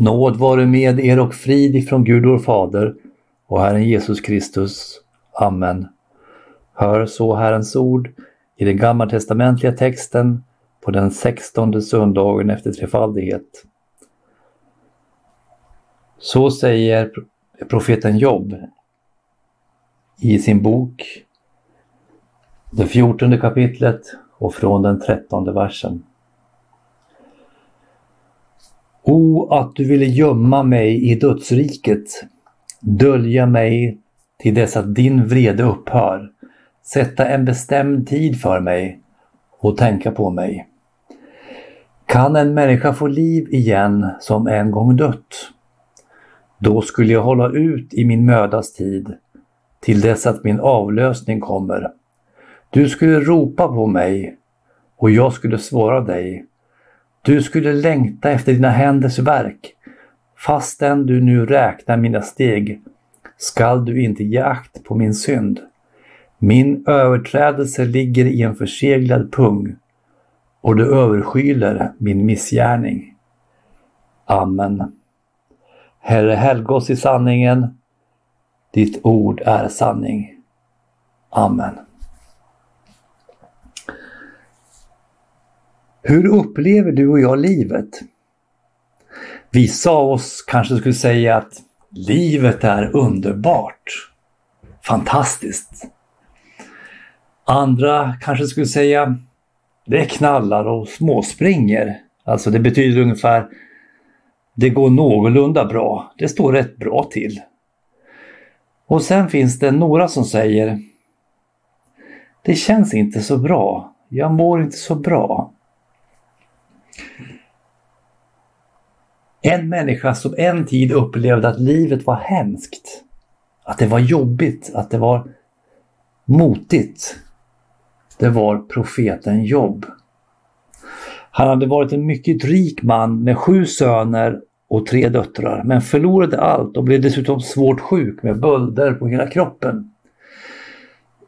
Nåd vare med er och frid ifrån Gud vår Fader och Herren Jesus Kristus. Amen. Hör så Herrens ord i den gammaltestamentliga texten på den sextonde söndagen efter trefaldighet. Så säger profeten Job i sin bok, det fjortonde kapitlet och från den trettonde versen. O, att du ville gömma mig i dödsriket, dölja mig till dess att din vrede upphör, sätta en bestämd tid för mig och tänka på mig. Kan en människa få liv igen som en gång dött? Då skulle jag hålla ut i min mödas tid, till dess att min avlösning kommer. Du skulle ropa på mig och jag skulle svara dig. Du skulle längta efter dina händers verk. Fastän du nu räknar mina steg skall du inte ge akt på min synd. Min överträdelse ligger i en förseglad pung och du överskyler min missgärning. Amen. Herre, helga oss i sanningen. Ditt ord är sanning. Amen. Hur upplever du och jag livet? Vissa av oss kanske skulle säga att livet är underbart. Fantastiskt. Andra kanske skulle säga det knallar och småspringer. Alltså det betyder ungefär det går någorlunda bra. Det står rätt bra till. Och sen finns det några som säger Det känns inte så bra. Jag mår inte så bra. En människa som en tid upplevde att livet var hemskt. Att det var jobbigt, att det var motigt. Det var profeten Jobb. Han hade varit en mycket rik man med sju söner och tre döttrar, men förlorade allt och blev dessutom svårt sjuk med bölder på hela kroppen.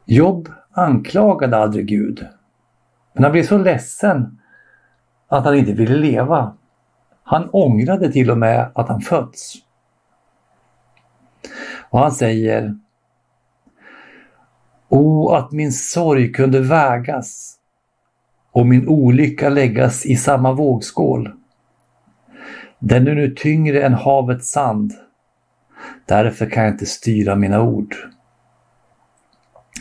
Jobb anklagade aldrig Gud, men han blev så ledsen att han inte ville leva. Han ångrade till och med att han fötts. Och han säger O, att min sorg kunde vägas och min olycka läggas i samma vågskål. Den är nu tyngre än havets sand. Därför kan jag inte styra mina ord.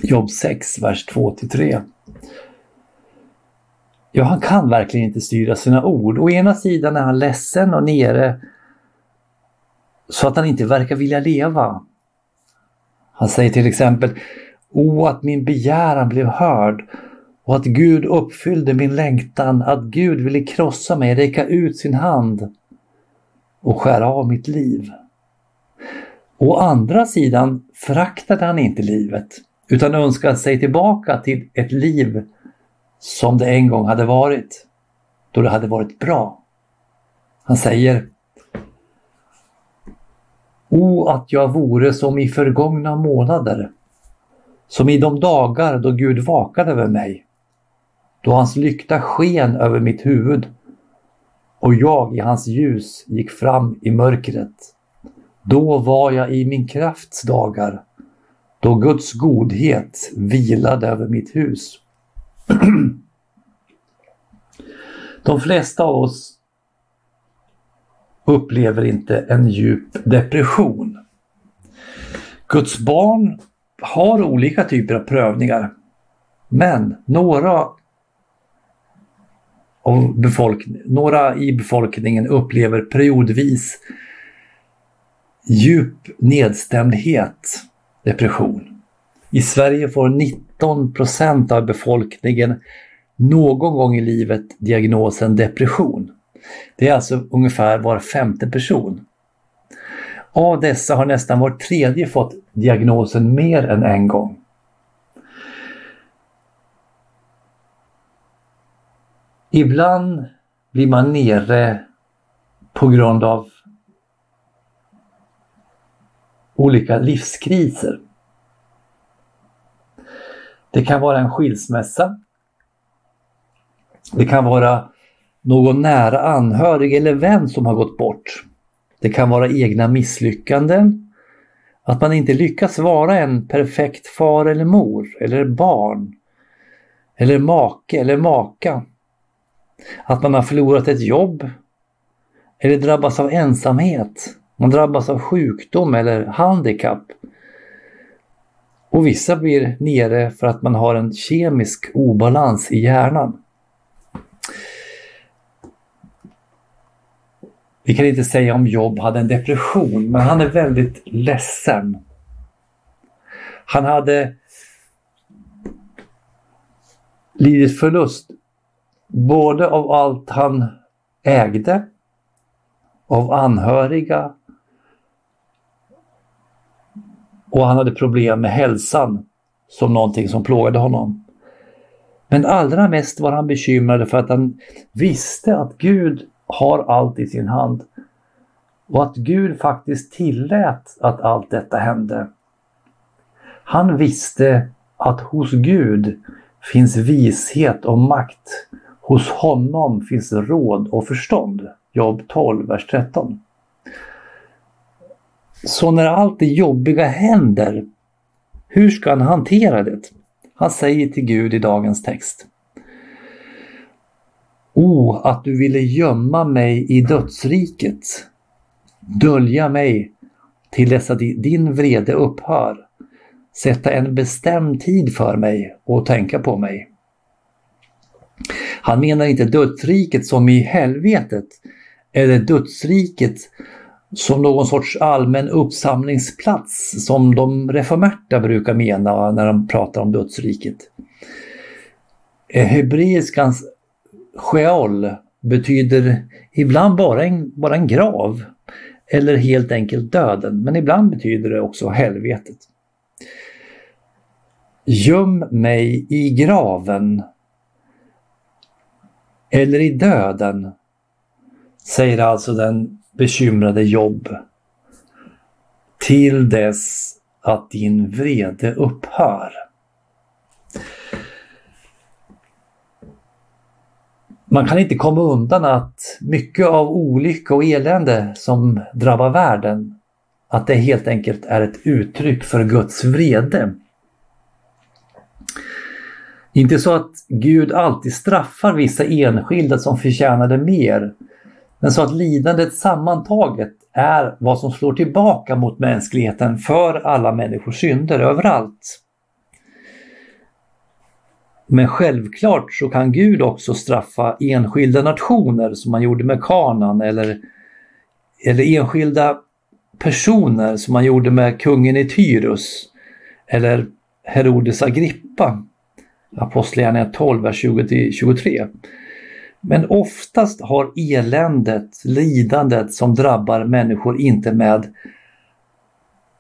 Jobb 6, vers 2-3. Ja, han kan verkligen inte styra sina ord. Å ena sidan är han ledsen och nere så att han inte verkar vilja leva. Han säger till exempel O, att min begäran blev hörd och att Gud uppfyllde min längtan, att Gud ville krossa mig, räcka ut sin hand och skära av mitt liv. Å andra sidan föraktade han inte livet utan önskade sig tillbaka till ett liv som det en gång hade varit, då det hade varit bra. Han säger O att jag vore som i förgångna månader, som i de dagar då Gud vakade över mig, då hans lykta sken över mitt huvud och jag i hans ljus gick fram i mörkret. Då var jag i min krafts dagar, då Guds godhet vilade över mitt hus. De flesta av oss upplever inte en djup depression. Guds barn har olika typer av prövningar. Men några, av befolk några i befolkningen upplever periodvis djup nedstämdhet, depression. I Sverige får 19 procent av befolkningen någon gång i livet diagnosen depression. Det är alltså ungefär var femte person. Av dessa har nästan var tredje fått diagnosen mer än en gång. Ibland blir man nere på grund av olika livskriser. Det kan vara en skilsmässa. Det kan vara någon nära anhörig eller vän som har gått bort. Det kan vara egna misslyckanden. Att man inte lyckas vara en perfekt far eller mor eller barn. Eller make eller maka. Att man har förlorat ett jobb. Eller drabbas av ensamhet. Man drabbas av sjukdom eller handikapp. Och vissa blir nere för att man har en kemisk obalans i hjärnan. Vi kan inte säga om Job hade en depression, men han är väldigt ledsen. Han hade lidit förlust både av allt han ägde, av anhöriga och han hade problem med hälsan som någonting som plågade honom. Men allra mest var han bekymrad för att han visste att Gud har allt i sin hand. Och att Gud faktiskt tillät att allt detta hände. Han visste att hos Gud finns vishet och makt. Hos honom finns råd och förstånd. Jobb 12, vers 13. Så när allt det jobbiga händer, hur ska han hantera det? Han säger till Gud i dagens text. O, att du ville gömma mig i dödsriket, dölja mig till dess att din vrede upphör, sätta en bestämd tid för mig och tänka på mig. Han menar inte dödsriket som i helvetet eller dödsriket som någon sorts allmän uppsamlingsplats som de reformerta brukar mena när de pratar om dödsriket. Eh, hebreiskans Sheol betyder ibland bara en, bara en grav eller helt enkelt döden, men ibland betyder det också helvetet. Göm mig i graven eller i döden, säger alltså den bekymrade Jobb. Till dess att din vrede upphör. Man kan inte komma undan att mycket av olycka och elände som drabbar världen, att det helt enkelt är ett uttryck för Guds vrede. Inte så att Gud alltid straffar vissa enskilda som förtjänade mer, men så att lidandet sammantaget är vad som slår tillbaka mot mänskligheten för alla människors synder överallt. Men självklart så kan Gud också straffa enskilda nationer som man gjorde med Kanan eller, eller enskilda personer som man gjorde med kungen i Tyrus eller Herodes Agrippa. Apostlagärningarna 12, vers 20-23. Men oftast har eländet, lidandet som drabbar människor inte med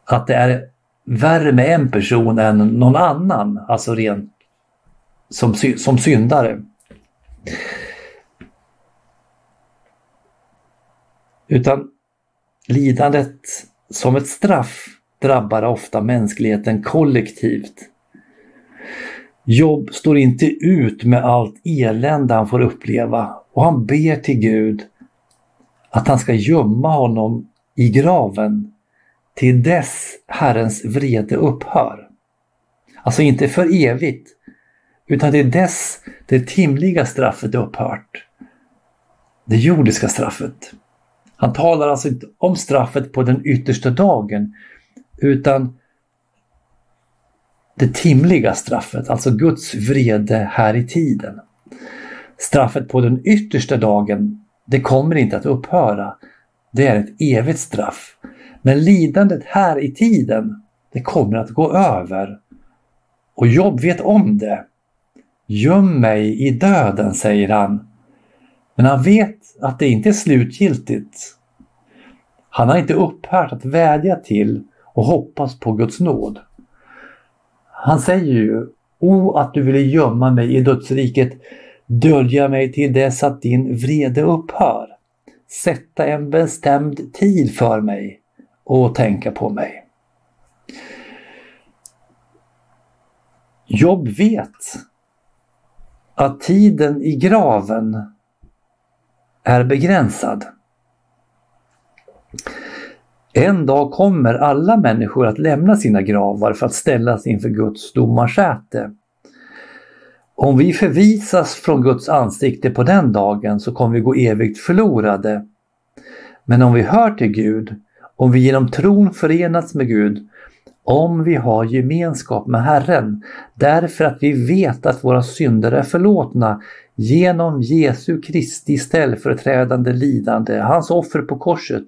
att det är värre med en person än någon annan, alltså rent som, som syndare. Utan lidandet som ett straff drabbar ofta mänskligheten kollektivt. Jobb står inte ut med allt elände han får uppleva och han ber till Gud att han ska gömma honom i graven till dess Herrens vrede upphör. Alltså inte för evigt, utan till dess det timliga straffet upphört. Det jordiska straffet. Han talar alltså inte om straffet på den yttersta dagen, utan det timliga straffet, alltså Guds vrede här i tiden. Straffet på den yttersta dagen, det kommer inte att upphöra. Det är ett evigt straff. Men lidandet här i tiden, det kommer att gå över. Och Jobb vet om det. Göm mig i döden, säger han. Men han vet att det inte är slutgiltigt. Han har inte upphört att vädja till och hoppas på Guds nåd. Han säger ju O att du ville gömma mig i dödsriket, dölja mig till dess att din vrede upphör. Sätta en bestämd tid för mig och tänka på mig. Jobb vet att tiden i graven är begränsad. En dag kommer alla människor att lämna sina gravar för att ställas inför Guds domarsäte. Om vi förvisas från Guds ansikte på den dagen så kommer vi gå evigt förlorade. Men om vi hör till Gud, om vi genom tron förenats med Gud, om vi har gemenskap med Herren, därför att vi vet att våra synder är förlåtna genom Jesu Kristi ställföreträdande lidande, hans offer på korset,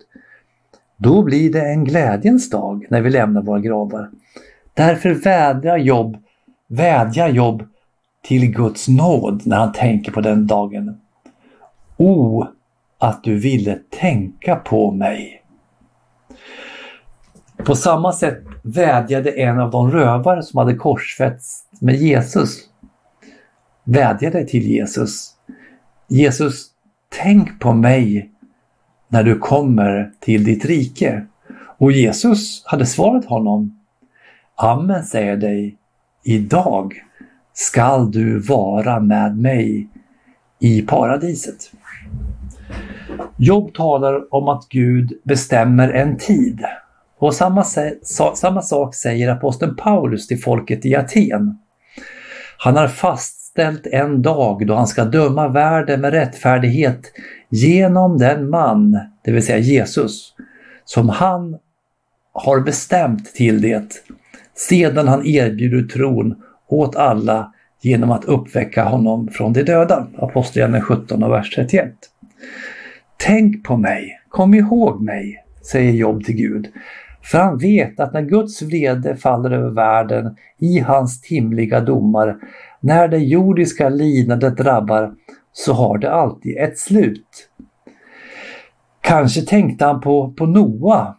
då blir det en glädjens dag när vi lämnar våra gravar. Därför vädjar Jobb, vädjar Jobb till Guds nåd när han tänker på den dagen. O, att du ville tänka på mig. På samma sätt vädjade en av de rövare som hade korsfästs med Jesus. Vädjade till Jesus. Jesus, tänk på mig när du kommer till ditt rike. Och Jesus hade svarat honom. Amen säger dig, idag skall du vara med mig i paradiset. Jobb talar om att Gud bestämmer en tid. Och samma, samma sak säger aposteln Paulus till folket i Aten. Han har fastställt en dag då han ska döma världen med rättfärdighet genom den man, det vill säga Jesus, som han har bestämt till det sedan han erbjuder tron åt alla genom att uppväcka honom från de döda. Apostlagärningarna 17 och vers 31. Tänk på mig, kom ihåg mig, säger Job till Gud. För han vet att när Guds vrede faller över världen i hans timliga domar, när det jordiska lidandet drabbar, så har det alltid ett slut. Kanske tänkte han på, på Noa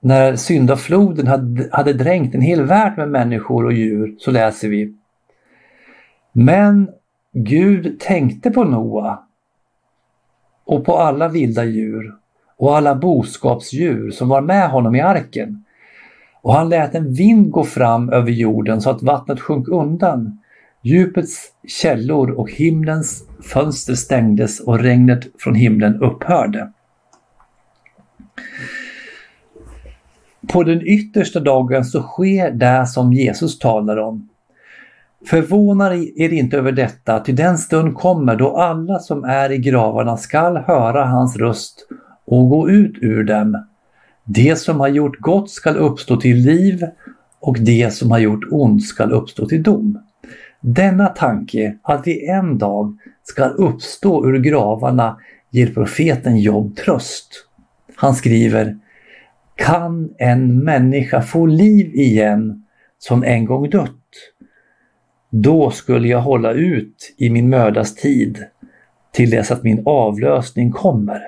när syndafloden hade, hade dränkt en hel värld med människor och djur, så läser vi. Men Gud tänkte på Noa och på alla vilda djur och alla boskapsdjur som var med honom i arken. Och han lät en vind gå fram över jorden så att vattnet sjönk undan. Djupets källor och himlens fönster stängdes och regnet från himlen upphörde. På den yttersta dagen så sker det som Jesus talar om. Förvåna er inte över detta, ty den stund kommer då alla som är i gravarna skall höra hans röst och gå ut ur dem. Det som har gjort gott skall uppstå till liv och det som har gjort ont skall uppstå till dom. Denna tanke att vi en dag ska uppstå ur gravarna ger profeten Job tröst. Han skriver Kan en människa få liv igen som en gång dött? Då skulle jag hålla ut i min mödas tid till dess att min avlösning kommer.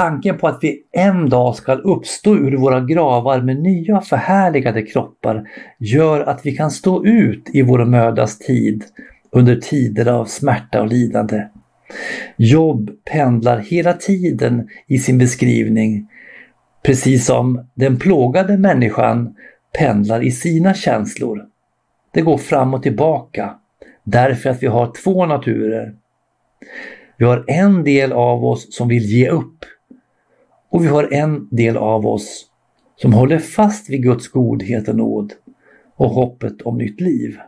Tanken på att vi en dag ska uppstå ur våra gravar med nya förhärligade kroppar gör att vi kan stå ut i vår mödas tid under tider av smärta och lidande. Jobb pendlar hela tiden i sin beskrivning, precis som den plågade människan pendlar i sina känslor. Det går fram och tillbaka därför att vi har två naturer. Vi har en del av oss som vill ge upp och vi har en del av oss som håller fast vid Guds godhet och nåd och hoppet om nytt liv.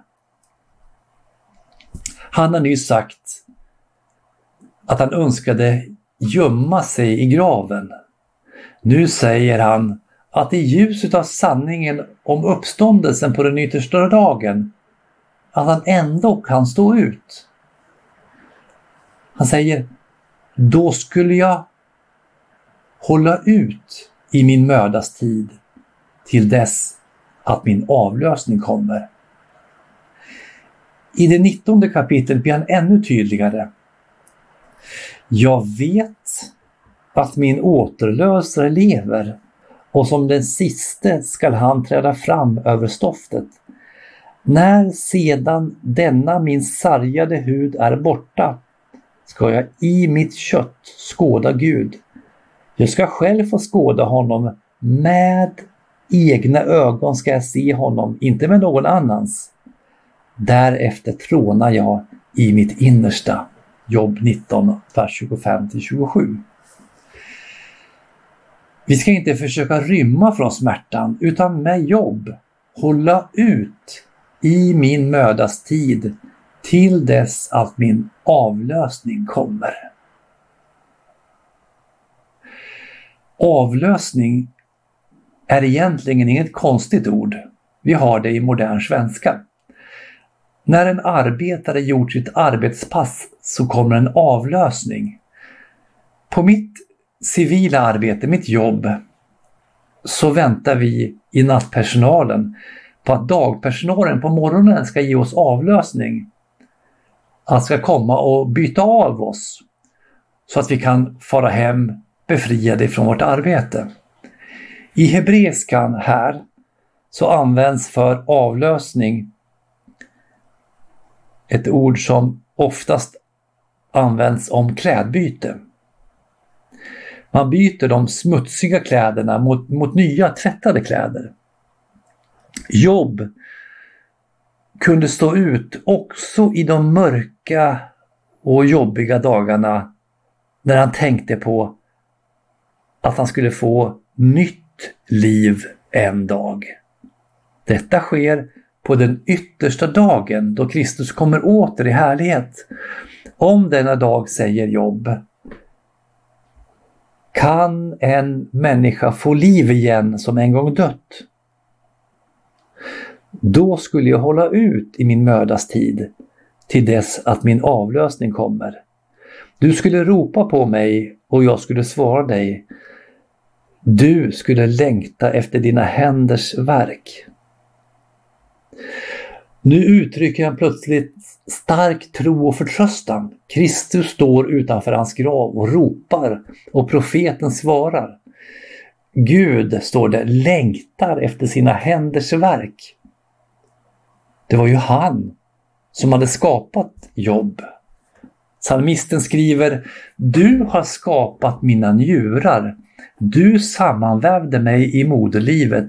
Han har nyss sagt att han önskade gömma sig i graven. Nu säger han att i ljuset av sanningen om uppståndelsen på den yttersta dagen, att han ändå kan stå ut. Han säger, då skulle jag hålla ut i min mödas tid till dess att min avlösning kommer. I det nittonde kapitlet blir han ännu tydligare. Jag vet att min återlösare lever och som den siste skall han träda fram över stoftet. När sedan denna min sargade hud är borta ska jag i mitt kött skåda Gud jag ska själv få skåda honom med egna ögon ska jag se honom, inte med någon annans. Därefter trånar jag i mitt innersta Jobb 19, vers 25-27. Vi ska inte försöka rymma från smärtan utan med jobb hålla ut i min mödas tid till dess att min avlösning kommer. Avlösning är egentligen inget konstigt ord. Vi har det i modern svenska. När en arbetare gjort sitt arbetspass så kommer en avlösning. På mitt civila arbete, mitt jobb, så väntar vi i nattpersonalen på att dagpersonalen på morgonen ska ge oss avlösning. Att ska komma och byta av oss så att vi kan fara hem befriade från vårt arbete. I hebreiskan här så används för avlösning ett ord som oftast används om klädbyte. Man byter de smutsiga kläderna mot, mot nya tvättade kläder. Jobb kunde stå ut också i de mörka och jobbiga dagarna när han tänkte på att han skulle få nytt liv en dag. Detta sker på den yttersta dagen då Kristus kommer åter i härlighet. Om denna dag säger Jobb Kan en människa få liv igen som en gång dött? Då skulle jag hålla ut i min mödas tid till dess att min avlösning kommer. Du skulle ropa på mig och jag skulle svara dig. Du skulle längta efter dina händers verk. Nu uttrycker han plötsligt stark tro och förtröstan. Kristus står utanför hans grav och ropar och profeten svarar. Gud, står det, längtar efter sina händers verk. Det var ju han som hade skapat jobb. Psalmisten skriver Du har skapat mina njurar. Du sammanvävde mig i moderlivet.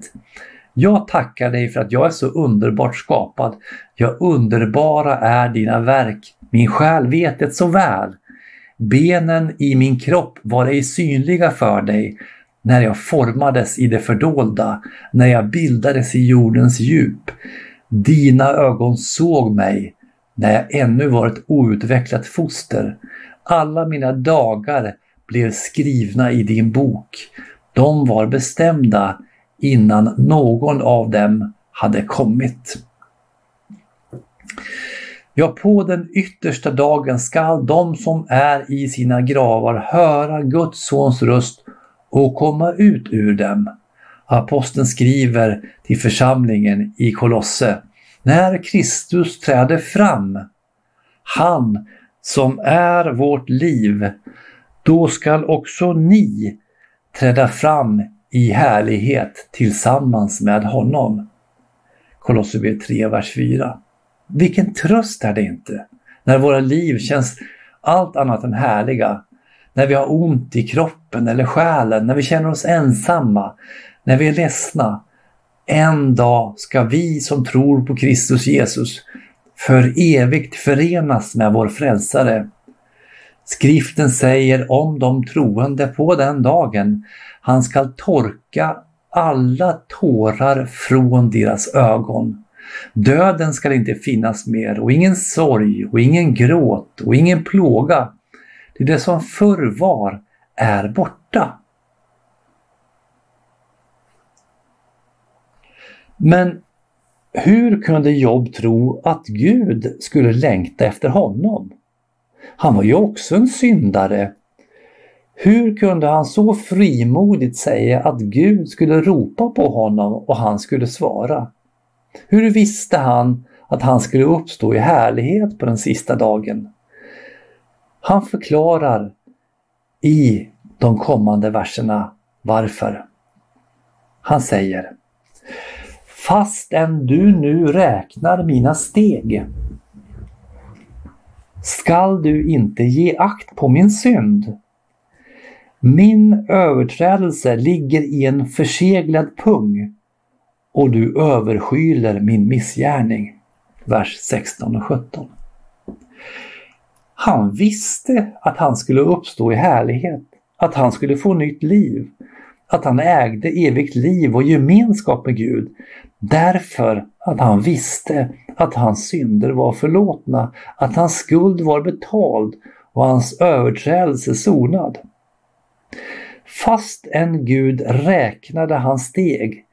Jag tackar dig för att jag är så underbart skapad. Ja, underbara är dina verk. Min själ vet det så väl. Benen i min kropp var ej synliga för dig när jag formades i det fördolda, när jag bildades i jordens djup. Dina ögon såg mig när jag ännu var ett outvecklat foster. Alla mina dagar blev skrivna i din bok. De var bestämda innan någon av dem hade kommit. Ja, på den yttersta dagen skall de som är i sina gravar höra Guds sons röst och komma ut ur dem. Aposteln skriver till församlingen i Kolosse. När Kristus träder fram, han som är vårt liv, då skall också ni träda fram i härlighet tillsammans med honom. Kolosserbrevet 3, vers 4. Vilken tröst är det inte? När våra liv känns allt annat än härliga. När vi har ont i kroppen eller själen, när vi känner oss ensamma, när vi är ledsna. En dag ska vi som tror på Kristus Jesus för evigt förenas med vår frälsare. Skriften säger om de troende på den dagen han skall torka alla tårar från deras ögon. Döden skall inte finnas mer och ingen sorg och ingen gråt och ingen plåga. Det, det som förr var är borta. Men hur kunde Job tro att Gud skulle längta efter honom? Han var ju också en syndare hur kunde han så frimodigt säga att Gud skulle ropa på honom och han skulle svara? Hur visste han att han skulle uppstå i härlighet på den sista dagen? Han förklarar i de kommande verserna varför. Han säger Fastän du nu räknar mina steg skall du inte ge akt på min synd min överträdelse ligger i en förseglad pung och du överskyler min missgärning. Vers 16 och 17. Han visste att han skulle uppstå i härlighet, att han skulle få nytt liv, att han ägde evigt liv och gemenskap med Gud därför att han visste att hans synder var förlåtna, att hans skuld var betald och hans överträdelse sonad. Fast en Gud räknade hans steg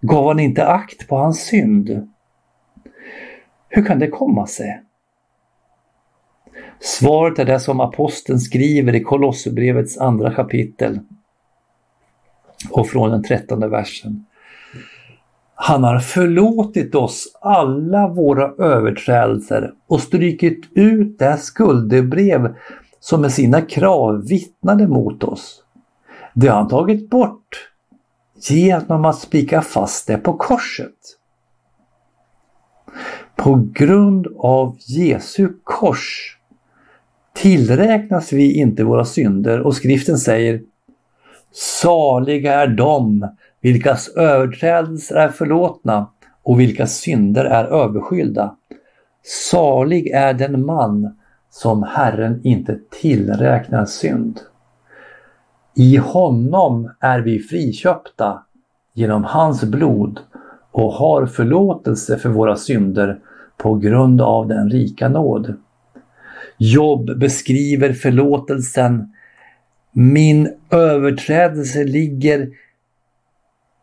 gav han inte akt på hans synd. Hur kan det komma sig? Svaret är det som aposteln skriver i Kolosserbrevets andra kapitel och från den trettonde versen. Han har förlåtit oss alla våra överträdelser och strykit ut det skuldebrev som med sina krav vittnade mot oss. Det har han tagit bort genom att spika fast det på korset. På grund av Jesu kors tillräknas vi inte våra synder och skriften säger Saliga är de vilkas överträdelser är förlåtna och vilkas synder är överskyllda. Salig är den man som Herren inte tillräknar synd. I honom är vi friköpta genom hans blod och har förlåtelse för våra synder på grund av den rika nåd. Jobb beskriver förlåtelsen. Min överträdelse ligger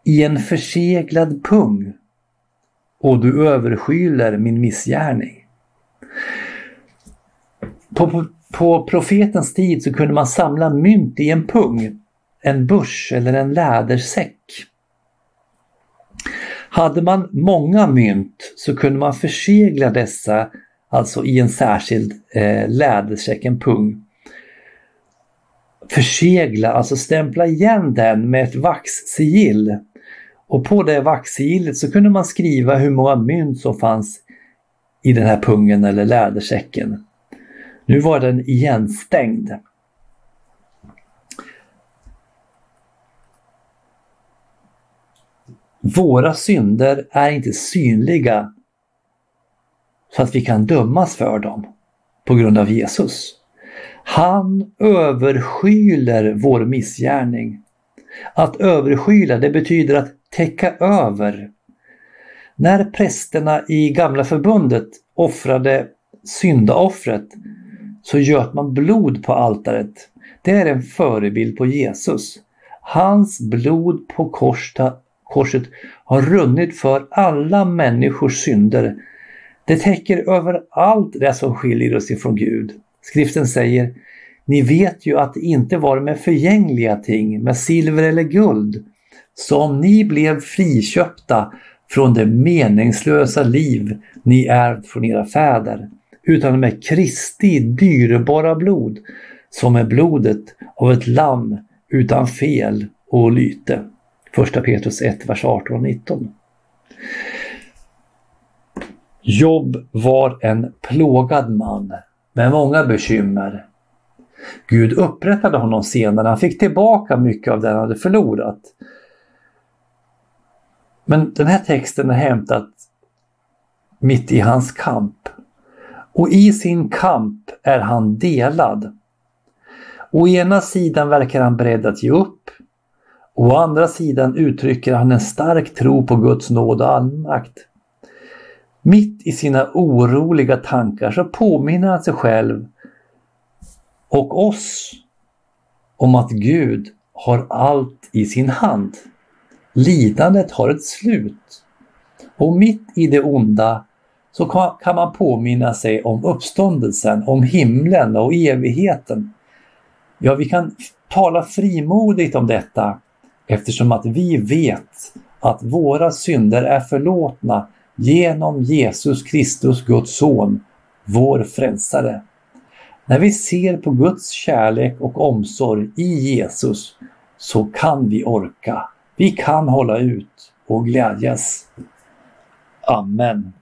i en förseglad pung och du överskyler min missgärning. På, på, profetens tid så kunde man samla mynt i en pung, en börs eller en lädersäck. Hade man många mynt så kunde man försegla dessa alltså i en särskild eh, lädersäck, en pung. Försegla, alltså stämpla igen den med ett vaxsigill. Och på det vaxsigillet så kunde man skriva hur många mynt som fanns i den här pungen eller lädersäcken. Nu var den igenstängd. Våra synder är inte synliga så att vi kan dömas för dem på grund av Jesus. Han överskyler vår missgärning. Att överskyla det betyder att täcka över. När prästerna i Gamla förbundet offrade syndaoffret så göt man blod på altaret. Det är en förebild på Jesus. Hans blod på korset har runnit för alla människors synder. Det täcker över allt det som skiljer oss ifrån Gud. Skriften säger Ni vet ju att det inte var med förgängliga ting, med silver eller guld, som ni blev friköpta från det meningslösa liv ni ärvt från era fäder utan med Kristi dyrbara blod, som är blodet av ett lamm utan fel och lyte. 1 Petrus 1, vers 18 och 19. Jobb var en plågad man med många bekymmer. Gud upprättade honom senare, han fick tillbaka mycket av det han hade förlorat. Men den här texten är hämtad mitt i hans kamp. Och i sin kamp är han delad. Å ena sidan verkar han beredd att ge upp. Å andra sidan uttrycker han en stark tro på Guds nåd och allmakt. Mitt i sina oroliga tankar så påminner han sig själv och oss om att Gud har allt i sin hand. Lidandet har ett slut. Och mitt i det onda så kan man påminna sig om uppståndelsen, om himlen och evigheten. Ja, vi kan tala frimodigt om detta eftersom att vi vet att våra synder är förlåtna genom Jesus Kristus, Guds son, vår frälsare. När vi ser på Guds kärlek och omsorg i Jesus så kan vi orka. Vi kan hålla ut och glädjas. Amen.